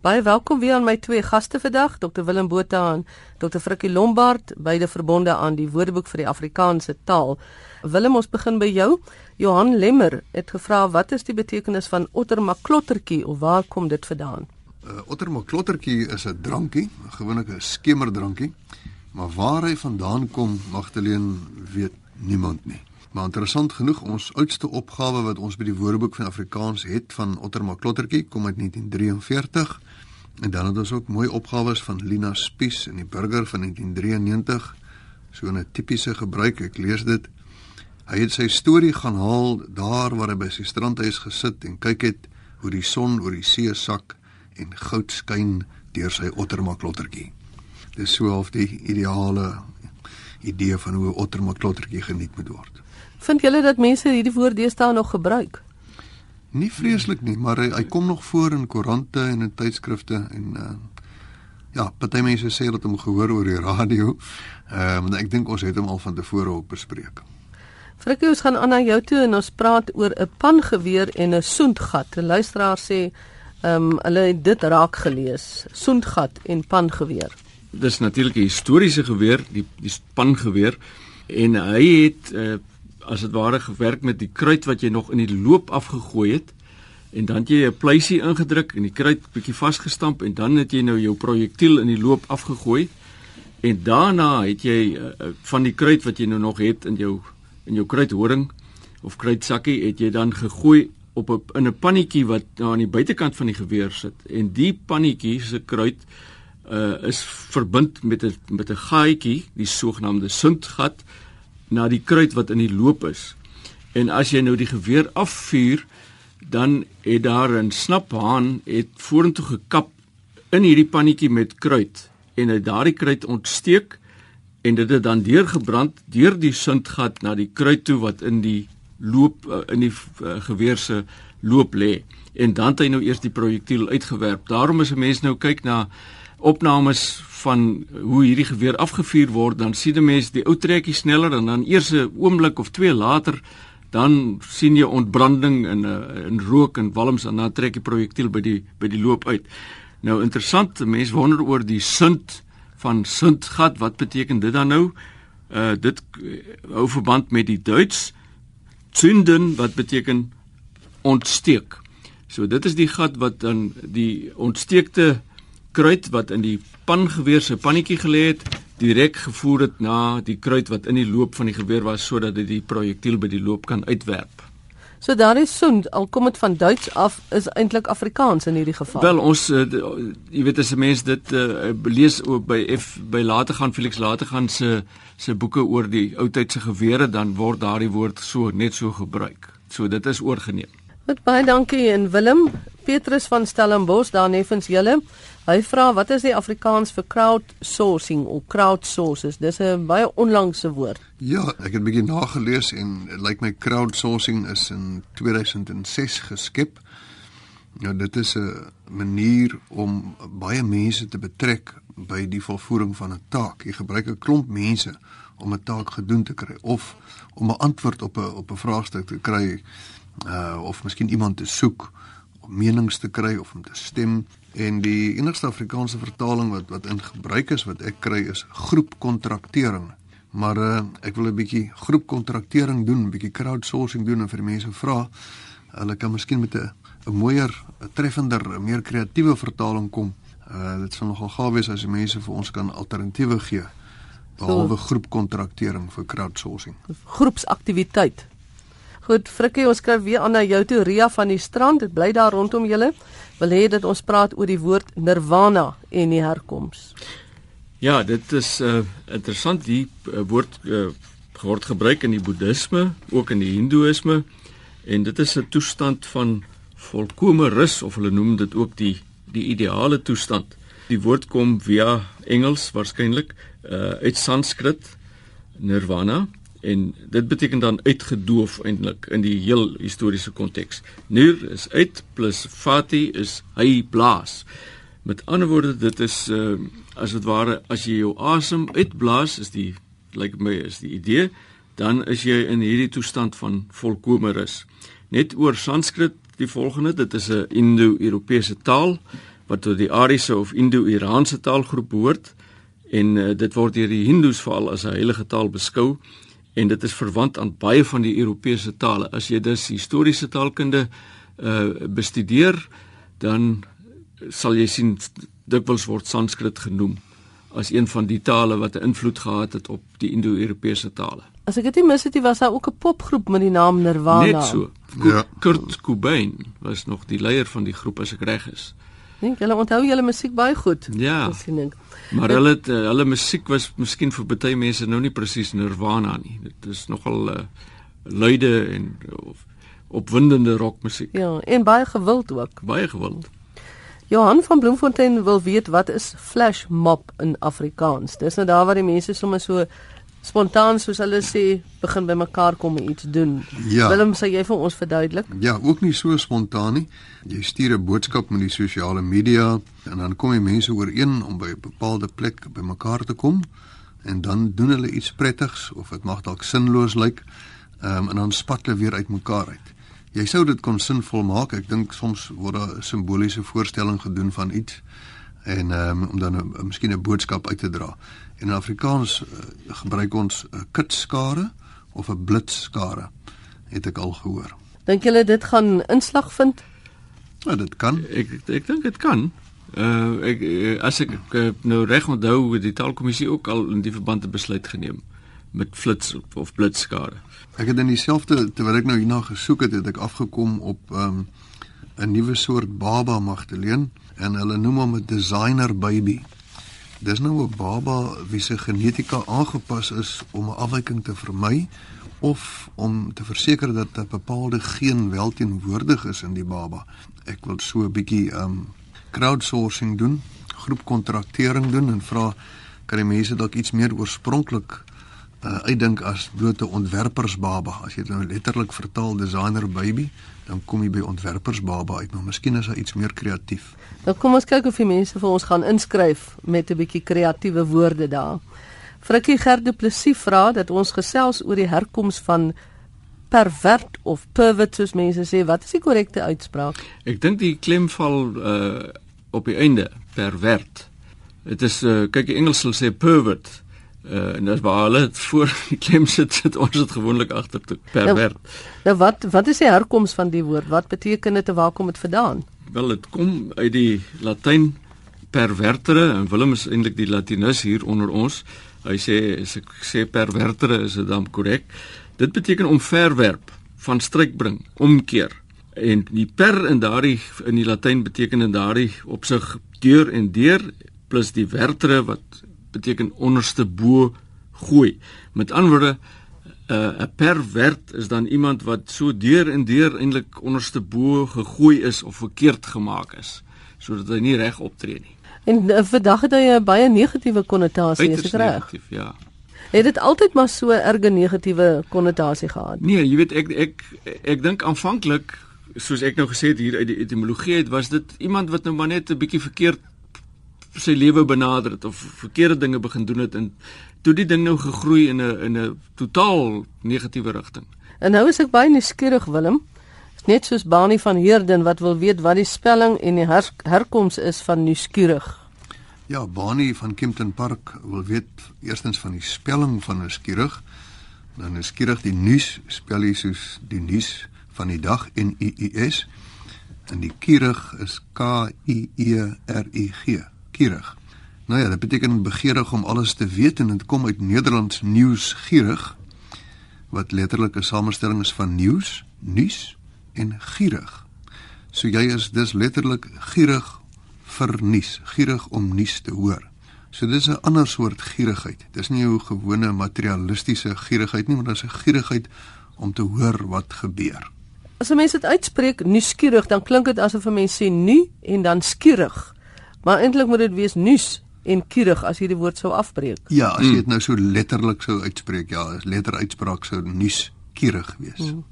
Baie welkom weer aan my twee gaste vandag, Dr Willem Botha en Dr Frikkie Lombard, beide verbonde aan die Woordeboek vir die Afrikaanse taal. Willem, ons begin by jou. Johan Lemmer het gevra wat is die betekenis van ottermaklottertjie of waar kom dit vandaan? Uh, ottermaklottertjie is 'n drankie, gewoonlik 'n skemerdrankie, maar waar hy vandaan kom, Magdalene weet niemand nie. Maar interessant genoeg, ons oudste opgawe wat ons by die Woordeboek van Afrikaans het van Ottermaklottertjie kom uit 1943. En dan het ons ook mooi opgawes van Lina Spies in die Burger van 1993. So 'n tipiese gebruik, ek lees dit. Hy het sy storie gaan haal daar waar hy by sy strandhuis gesit en kyk het hoe die son oor die see sak en goud skyn deur sy ottermaklottertjie. Dis so half die ideale idee van hoe 'n ottermaklottertjie geniet moet word. Vind julle dat mense hierdie woord deesdae nog gebruik? Nie vreeslik nie, maar hy, hy kom nog voor in koerante en in tydskrifte en uh ja, party mense sê dat hom gehoor oor die radio. Ehm uh, ek dink ons het hom al van tevore ook bespreek. Frikkie, ons gaan aan na jou toe en ons praat oor 'n pangeweer en 'n soentgat. 'n Luisteraar sê ehm um, hulle het dit raak gelees, soentgat en pangeweer. Dis natuurlik 'n historiese geweer, die die pangeweer en hy het uh, as dit ware gewerk met die kruit wat jy nog in die loop afgegooi het en dan jy 'n pleisie ingedruk en die kruit bietjie vasgestamp en dan het jy nou jou projektiel in die loop afgegooi en daarna het jy uh, van die kruit wat jy nou nog het in jou in jou kruithoring of kruitsakkie het jy dan gegooi op 'n in 'n pannetjie wat nou aan die buitekant van die geweer sit en die pannetjie se kruit uh, is verbind met 'n met 'n gaatjie die sogenaamde suntgat na die kruit wat in die loop is. En as jy nou die geweer afvuur, dan het daar 'n snaphaan het vorentoe gekap in hierdie pannetjie met kruit en het daardie kruit ontsteek en dit het dan deurgebrand deur die sintgat na die kruit toe wat in die loop eh, in die uh, geweer se loop lê en dan het hy nou eers die projektiel uitgewerp. Daarom is 'n mens nou kyk na opnames van hoe hierdie geweer afgevuur word, dan sien 'n mens die ou trekkie sneller en dan eers 'n oomblik of twee later dan sien jy ontbranding in 'n eh, in rook en walms en dan trek die projektiel by die by die loop uit. Nou interessant, mense wonder oor die sint van sintgat, wat beteken dit dan nou? Uh dit hou verband met die Duits zünden wat beteken ontsteek. So dit is die gat wat dan die ontsteekte kruit wat in die pangeweer se pannetjie gelê het, direk gevoer het na die kruit wat in die loop van die geweer was sodat dit die projektiel by die loop kan uitwerp. So daar is soend al kom dit van Duits af is eintlik Afrikaans in hierdie geval. Wel ons uh, jy weet as 'n mens dit uh, lees ook by F by later gaan Felix later gaan se se boeke oor die ou tydse gewere dan word daardie woord so net so gebruik. So dit is oorgeneem. Met baie dankie en Willem Petrus van Stellenbosch daar neffens julle. Hy vra wat is die Afrikaans vir crowdsourcing of crowdsources? Dis 'n baie onlangse woord. Ja, ek het 'n bietjie nagelees en dit lyk my crowdsourcing is in 2006 geskep. Ja, dit is 'n manier om baie mense te betrek by die volvoering van 'n taak. Jy gebruik 'n klomp mense om 'n taak gedoen te kry of om 'n antwoord op 'n op 'n vraagstuk te kry uh of miskien iemand te soek menings te kry of om te stem En die enigste Afrikaanse vertaling wat wat in gebruik is wat ek kry is groepkontraktering. Maar uh, ek wil 'n bietjie groepkontraktering doen, 'n bietjie crowdsourcing doen en vir mense vra hulle kan miskien met 'n 'n mooier, 'n treffender, 'n meer kreatiewe vertaling kom. Uh dit sal nogal gaaf wees as die mense vir ons kan alternatiewe gee behalwe groepkontraktering vir crowdsourcing. Groepsaktiwiteit. Goed, Frikkie, ons skryf weer aan na jou toe Ria van die strand. Dit bly daar rondom julle wil hê dat ons praat oor die woord nirvana en die herkoms. Ja, dit is uh, interessant die uh, woord uh, word gebruik in die boeddhisme, ook in die hindoeïsme en dit is 'n toestand van volkomme rus of hulle noem dit ook die die ideale toestand. Die woord kom via Engels waarskynlik uh, uit Sanskrit nirvana en dit beteken dan uitgedoof eintlik in die heel historiese konteks. Nur is uit plus fati is hy blaas. Met ander woorde dit is uh, as dit ware as jy jou asem uitblaas is die lyk like my is die idee dan is jy in hierdie toestand van volkomme rus. Net oor Sanskrit die volgende dit is 'n Indo-Europese taal wat tot die Ariese of Indo-Iraanse taalgroep behoort en uh, dit word deur die Hindus veral as 'n heilige taal beskou en dit is verwant aan baie van die Europese tale. As jy dus historiese taalkunde uh bestudeer, dan sal jy sien dikwels word Sanskrit genoem as een van die tale wat 'n invloed gehad het op die Indo-Europese tale. As ek dit nie mis het nie, was daar ook 'n popgroep met die naam Nirvana. Net so. Ja. Kurt Cobain was nog die leier van die groep as ek reg is. Dink julle onthou julle musiek baie goed? Ja. Maar hulle het, uh, hulle musiek was miskien vir baie mense nou nie presies Nirvana nie. Dit is nogal uh, luide en of opwindende rockmusiek. Ja, en baie gewild ook. Baie gewild. Johan van Bloemfontein wil weet wat is flash mob in Afrikaans. Dis nou daar waar die mense sommer so spontaan soos hulle sê begin by mekaar kom en iets doen. Ja. Willem, sê jy vir ons verduidelik? Ja, ook nie so spontaan nie. Jy stuur 'n boodskap met die sosiale media en dan kom die mense ooreen om by 'n bepaalde plek by mekaar te kom en dan doen hulle iets prettigs of dit mag dalk sinloos lyk. Ehm um, en dan spat hulle weer uitmekaar uit. Jy sou dit kon sinvol maak. Ek dink soms word daar 'n simboliese voorstelling gedoen van iets en um, om dan 'n miskien 'n boodskap uit te dra. En in Afrikaans uh, gebruik ons 'n kitskare of 'n blitskare het ek al gehoor. Dink julle dit gaan inslag vind? Ja, dit kan. Ek ek dink dit kan. Uh ek as ek, ek nou reg onthou het die taalkommissie ook al in die verband 'n besluit geneem met flits of blitskare. Ek het in dieselfde terwyl ek nou hierna gesoek het, het ek afgekom op ehm, 'n nuwe soort baba magteleen en hulle noem hom 'n designer baby. Dis nou 'n baba wie se genetika aangepas is om 'n afwyking te vermy of om te verseker dat 'n bepaalde geen wel teenwoordig is in die baba. Ek wil so 'n bietjie um crowdsourcing doen, groepkontraktering doen en vra kan die mense dalk iets meer oorspronklik uh, uitdink as blote ontwerpersbaba. As jy dit nou letterlik vertaal designer baby, dan kom jy by ontwerpersbaba uit, maar miskien is daar iets meer kreatief. Nou kom ons kyk of die mense vir ons gaan inskryf met 'n bietjie kreatiewe woorde daar. Frikkie Gerde Plessis vra dat ons gesels oor die herkoms van pervert of pervert soos mense sê. Wat is die korrekte uitspraak? Ek dink die klem val uh op die einde, pervert. Dit is uh kyk die Engels sê pervert. Uh, en dis waar hulle voor die klem sit sit ons dit gewoonlik agter te pervert. Nou, nou wat wat is die herkoms van die woord? Wat beteken dit en waar kom dit vandaan? Wel dit kom uit die Latyn pervertere en Willem is eintlik die Latinus hier onder ons. Hy sê as ek sê pervertere is dit dan korrek. Dit beteken om verwerp, van stryk bring, omkeer. En die per in daardie in die Latyn beteken in daardie opsig deur en deur plus die vertere wat beteken onderste bo gooi. Met ander woorde uh, 'n uh, pervert is dan iemand wat so deur en deur eintlik onderste bo gegooi is of verkeerd gemaak is sodat hy nie reg optree nie. En uh, vandag het hy 'n baie negatiewe konnotasie, is dit reg? Negatief, ja. Het dit altyd maar so erge negatiewe konnotasie gehad? Nee, jy weet ek ek, ek dink aanvanklik soos ek nou gesê het hier uit die etimologie het was dit iemand wat nou maar net 'n bietjie verkeerd sy lewe benader het of verkeerde dinge begin doen het en toe die ding nou gegroei in 'n in 'n totaal negatiewe rigting. En nou is ek baie nuuskierig Willem. Net soos Bani van Heerden wat wil weet wat die spelling en die her herkoms is van nuuskierig. Ja, Bani van Kempton Park wil weet eerstens van die spelling van nuuskierig. Dan nuuskierig die nuus spel jy soos die nuus van die dag N U U S en die kierig is K I E R I G nuuskierig. Nou ja, dit beteken begeerig om alles te weet en dit kom uit Nederlands nuusgierig wat letterlik 'n samestelling is van nuus, nuus en gierig. So jy is dis letterlik gierig vir nuus, gierig om nuus te hoor. So dis 'n ander soort gierigheid. Dis nie jou gewone materialistiese gierigheid nie, maar dis 'n gierigheid om te hoor wat gebeur. As 'n mens dit uitspreek nuuskierig, dan klink dit asof 'n mens sê nu en dan skierig. Maar eintlik moet dit wees nuus en kierig as jy die woord sou afbreek. Ja, as jy dit nou so letterlik sou uitspreek, ja, as letteruitspraak sou nuus kierig wees. Hmm.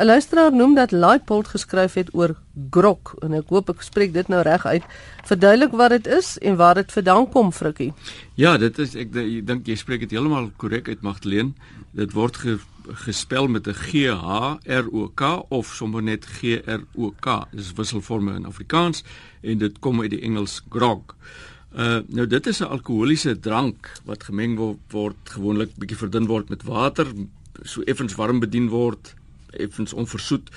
'n Luisteraar noem dat Leipold geskryf het oor grok en ek hoop ek spreek dit nou reg uit. Verduidelik wat dit is en waar dit vandaan kom, Frikkie. Ja, dit is ek, dink jy spreek dit heeltemal korrek uit Magdalene. Dit word ge, gespel met 'n G H R O K of sommer net G R O K. Dis wisselforme in Afrikaans en dit kom uit die Engels grog. Uh nou dit is 'n alkoholiese drank wat gemeng word, word gewoonlik bietjie verdun word met water, so effens warm bedien word, effens onversoet.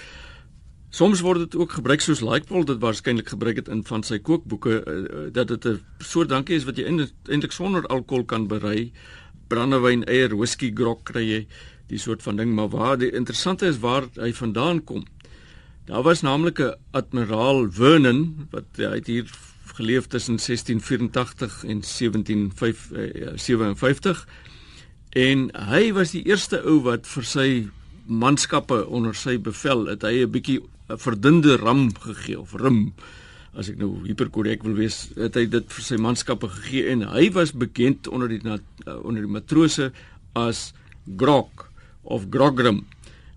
Soms word dit ook gebruik soos Likepool dit waarskynlik gebruik het in van sy kookboeke uh, dat dit 'n soort drankie is wat jy eintlik sonder alkohol kan berei. Brandewyn, eier, whisky, grog kry jy die soort van ding, maar waar die interessante is waar hy vandaan kom. Daar was naamlik 'n admiraal Vernon wat hy het hier geleef tussen 1684 en 1757 en hy was die eerste ou wat vir sy manskappe onder sy bevel het hy 'n bietjie 'n verdunde ram gegee of rum as ek nou hiperkorrek wil wees het hy dit vir sy manskappe gegee en hy was bekend onder die onder die matrose as grog of grogrum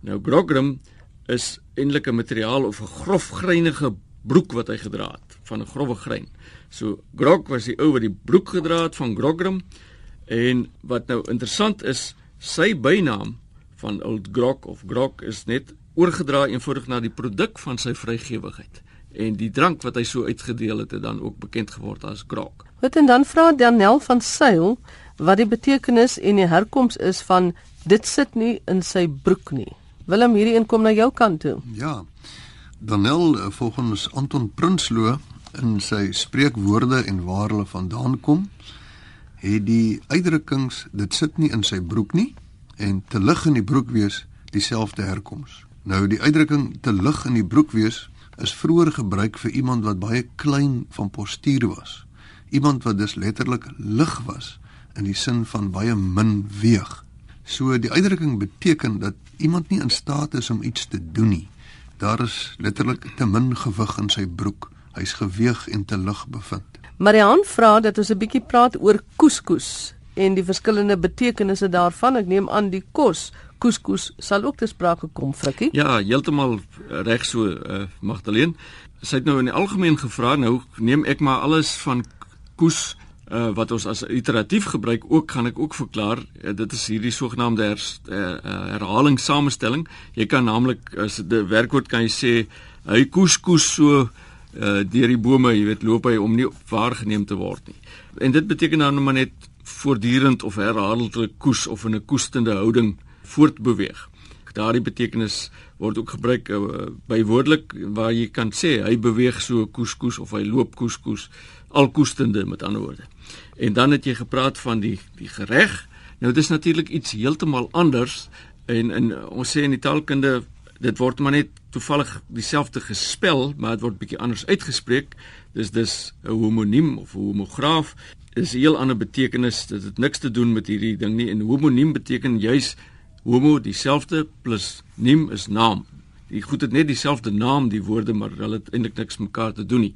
nou grogrum is eintlik 'n materiaal of 'n grofgreinige broek wat hy gedra het van 'n grouwe grein. So Grog was die ou wat die broek gedra het van Grogram en wat nou interessant is, sy bynaam van Old Grog of Grog is net oorgedra eenvoudig na die produk van sy vrygewigheid en die drank wat hy so uitgedeel het het dan ook bekend geword as Grog. Wat en dan vra Daniel van Sail wat die betekenis en die herkoms is van dit sit nie in sy broek nie. Willem hierdie een kom na jou kant toe. Ja. Danel eh, volgens Anton Prinsloo in sy spreekwoorde en waar hulle vandaan kom, het die uitdrukkings dit sit nie in sy broek nie en te lig in die broek wees dieselfde herkoms. Nou die uitdrukking te lig in die broek wees is vroeër gebruik vir iemand wat baie klein van postuur was. Iemand wat dus letterlik lig was in die sin van baie min weeg. So die uitdrukking beteken dat iemand nie in staat is om iets te doen nie. Daar is letterlik te min gewig in sy broek. Hy's geweeg en te lig bevind. Marian vra dat ons 'n bietjie praat oor couscous en die verskillende betekenisse daarvan. Ek neem aan die kos couscous sal ook te sprake kom, Frikkie. Ja, heeltemal reg so, uh, Magdalene. Sy het nou in die algemeen gevra, nou neem ek maar alles van koes uh, wat ons as iteratief gebruik ook gaan ek ook verklaar uh, dit is hierdie sogenaamde her, uh, herhaling samestelling jy kan naamlik as die werkwoord kan jy sê hy koes koes so uh, deur die bome jy weet loop hy om nie waargeneem te word nie en dit beteken dan maar net voortdurend of herhaaldelik koes of in 'n koestende houding voortbeweeg daardie betekenis word ook gebruik uh, bywoordelik waar jy kan sê hy beweeg so koes koes of hy loop koes koes al koestende met ander woorde En dan het jy gepraat van die die gereg. Nou dis natuurlik iets heeltemal anders en in ons sê in die taalkunde dit word maar net toevallig dieselfde gespel, maar dit word bietjie anders uitgespreek. Dis dis 'n homoniem of homograaf is 'n heel ander betekenis. Dit het niks te doen met hierdie ding nie. En homoniem beteken juis homo dieselfde plus nim is naam. Die goed het net dieselfde naam die woorde, maar hulle het eintlik niks mekaar te doen nie.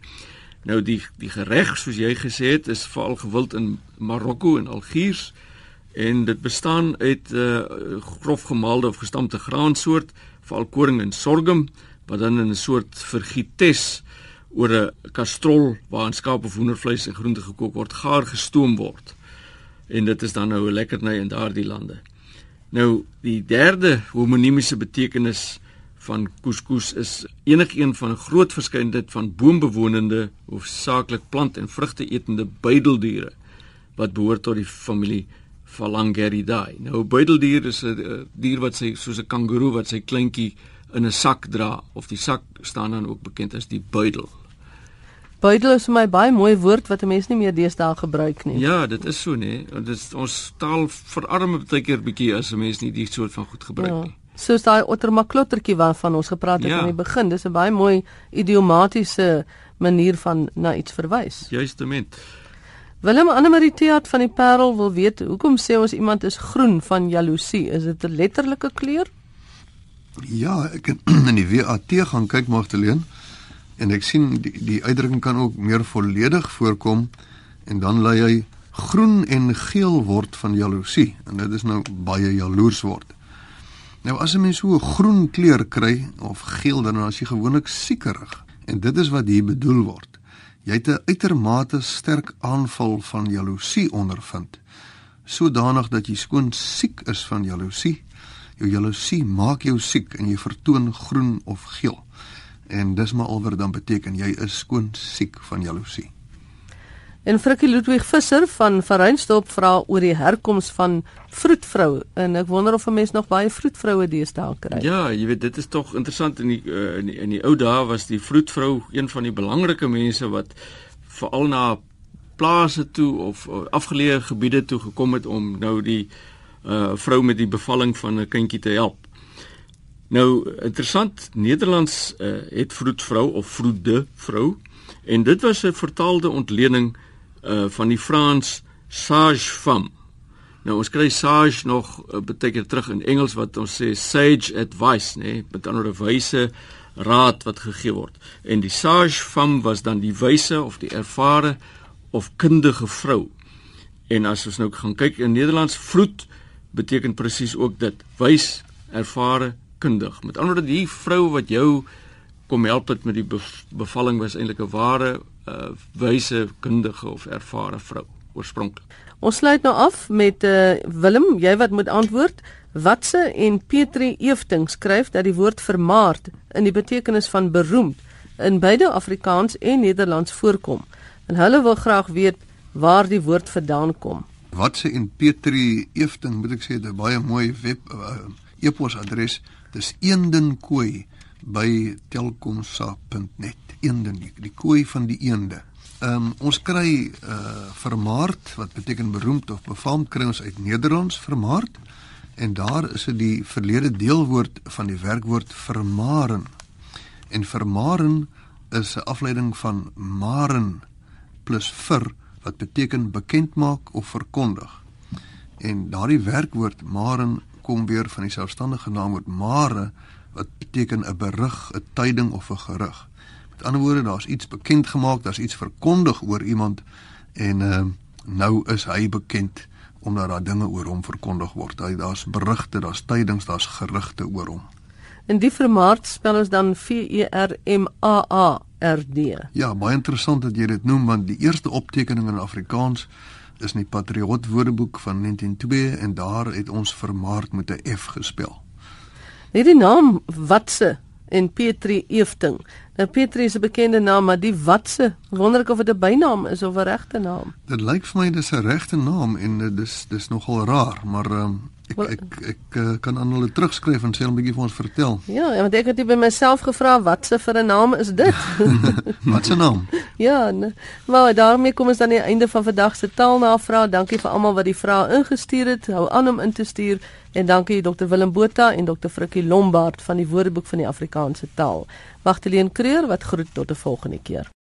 Nou die die gereg soos jy gesê het is veral gewild in Marokko en Algiers en dit bestaan uit 'n uh, eh, grof gemaalde of gestampte graansoort, veral koring en sorghum wat dan in 'n soort vergietes oor 'n kastrol waarin skaap of hoendervleis en groente gekook word, gaar gestoom word. En dit is dan nou 'n lekkerny in daardie lande. Nou die derde homonimiese betekenis van couscous is enigiemand van 'n groot verskeidenheid van boombewonende of saaklik plant en vrugte etende buideldiere wat behoort tot die familie Phalangeridae. Nou 'n buideldier is 'n dier wat sy soos 'n kangoeroe wat sy kleintjie in 'n sak dra of die sak staan dan ook bekend as die buidel. Buidel is vir my baie mooi woord wat 'n mens nie meer deesdae gebruik nie. Ja, dit is so nê. Dit is ons taal verarm baie keer bietjie as 'n mens nie die soort van goed gebruik ja. nie soos daai ottermaklottertjie waarvan ons gepraat het ja. aan die begin. Dis 'n baie mooi idiomatiese manier van na iets verwys. Juistement. Willem Annemarie Theat van die Parel wil weet hoekom sê ons iemand is groen van jaloesie? Is dit 'n letterlike kleur? Ja, ek in die WAT gaan kyk Magdalene en ek sien die, die uitdrukking kan ook meer volledig voorkom en dan lê hy groen en geel word van jaloesie en dit is nou baie jaloers word. Nou as 'n mens so 'n groen kleur kry of geel dan as jy gewoonlik siekerig. En dit is wat hier bedoel word. Jy het 'n uitermate sterk aanval van jaloesie ondervind, sodanig dat jy skoon siek is van jaloesie. Jou jaloesie maak jou siek en jy vertoon groen of geel. En dis maar alwer dan beteken jy is skoon siek van jaloesie. En Frikkie Ludwig Visser van Vereinstop vra oor die herkoms van vroedvrou en ek wonder of 'n mens nog baie vroedvroue deesdae kry. Ja, jy weet dit is tog interessant in die uh, in die, in die ou dae was die vroedvrou een van die belangrike mense wat veral na plase toe of uh, afgeleë gebiede toe gekom het om nou die uh, vrou met die bevalling van 'n kindjie te help. Nou interessant, Nederlands uh, het vroedvrou of vroede vrou en dit was 'n vertaalde ontleding uh van die Frans sage femme. Nou ons kry sage nog uh, beteken terug in Engels wat ons sê sage advice, nê, nee, met ander wyse raad wat gegee word. En die sage femme was dan die wyse of die ervare of kundige vrou. En as ons nou gaan kyk in Nederlands vroed beteken presies ook dit, wys, ervare, kundig. Met ander woorde die vrou wat jou kom help het met die bevalling was eintlik 'n ware uh, wyse kundige of ervare vrou oorspronklik. Ons sluit nou af met uh, Willem, jy wat moet antwoord. Watse en Petri Eefting skryf dat die woord vermaard in die betekenis van beroemd in beide Afrikaans en Nederlands voorkom. En hulle wil graag weet waar die woord vandaan kom. Watse en Petri Eefting, moet ek sê, 'n baie mooi web uh, e-posadres. Dis eendenkooi by telkomsa.net. Eenden, die kooi van die eende. Ehm um, ons kry uh vermaard wat beteken beroemd of befaamd kry ons uit Nederlands vermaard en daar is dit die verlede deelwoord van die werkwoord vermaren. En vermaren is 'n afleiding van maren plus vir wat beteken bekend maak of verkondig. En daardie werkwoord maren kom weer van die selfstandige naamwoord mare wat beteken 'n berig, 'n tyding of 'n gerug. Met ander woorde, daar's iets bekend gemaak, daar's iets verkondig oor iemand en uh, nou is hy bekend omdat daar dinge oor hom verkondig word. Hy daar's berigte, daar's tydings, daar's gerugte oor hom. En die vermaard spel ons dan V E R M A A R D. Ja, baie interessant dat jy dit noem want die eerste optekening in Afrikaans is in die Patriot Woordeboek van 1902 en daar het ons vermaard met 'n F gespel. Hierdie naam Watse en Petri Eefting. Nou Petri is 'n bekende naam, maar die Watse, wonder ek of dit 'n bynaam is of 'n regte naam. Dit lyk vir my dis 'n regte naam en dis dis nogal raar, maar um, ek, ek ek ek uh, kan aan hulle terugskryf en sê 'n bietjie vir ons vertel. Ja, want ek het dit by myself gevra, Watse vir 'n naam is dit? Wat 'n naam? Ja, nee. maar daarmee kom ons dan aan die einde van vandag se taalnavraag. Dankie vir almal wat die vrae ingestuur het. Hou aan om in te stuur en dankie Dr Willem Botha en Dr Frikkie Lombard van die Woordeboek van die Afrikaanse taal. Magdalene Kreur wat groet tot 'n volgende keer.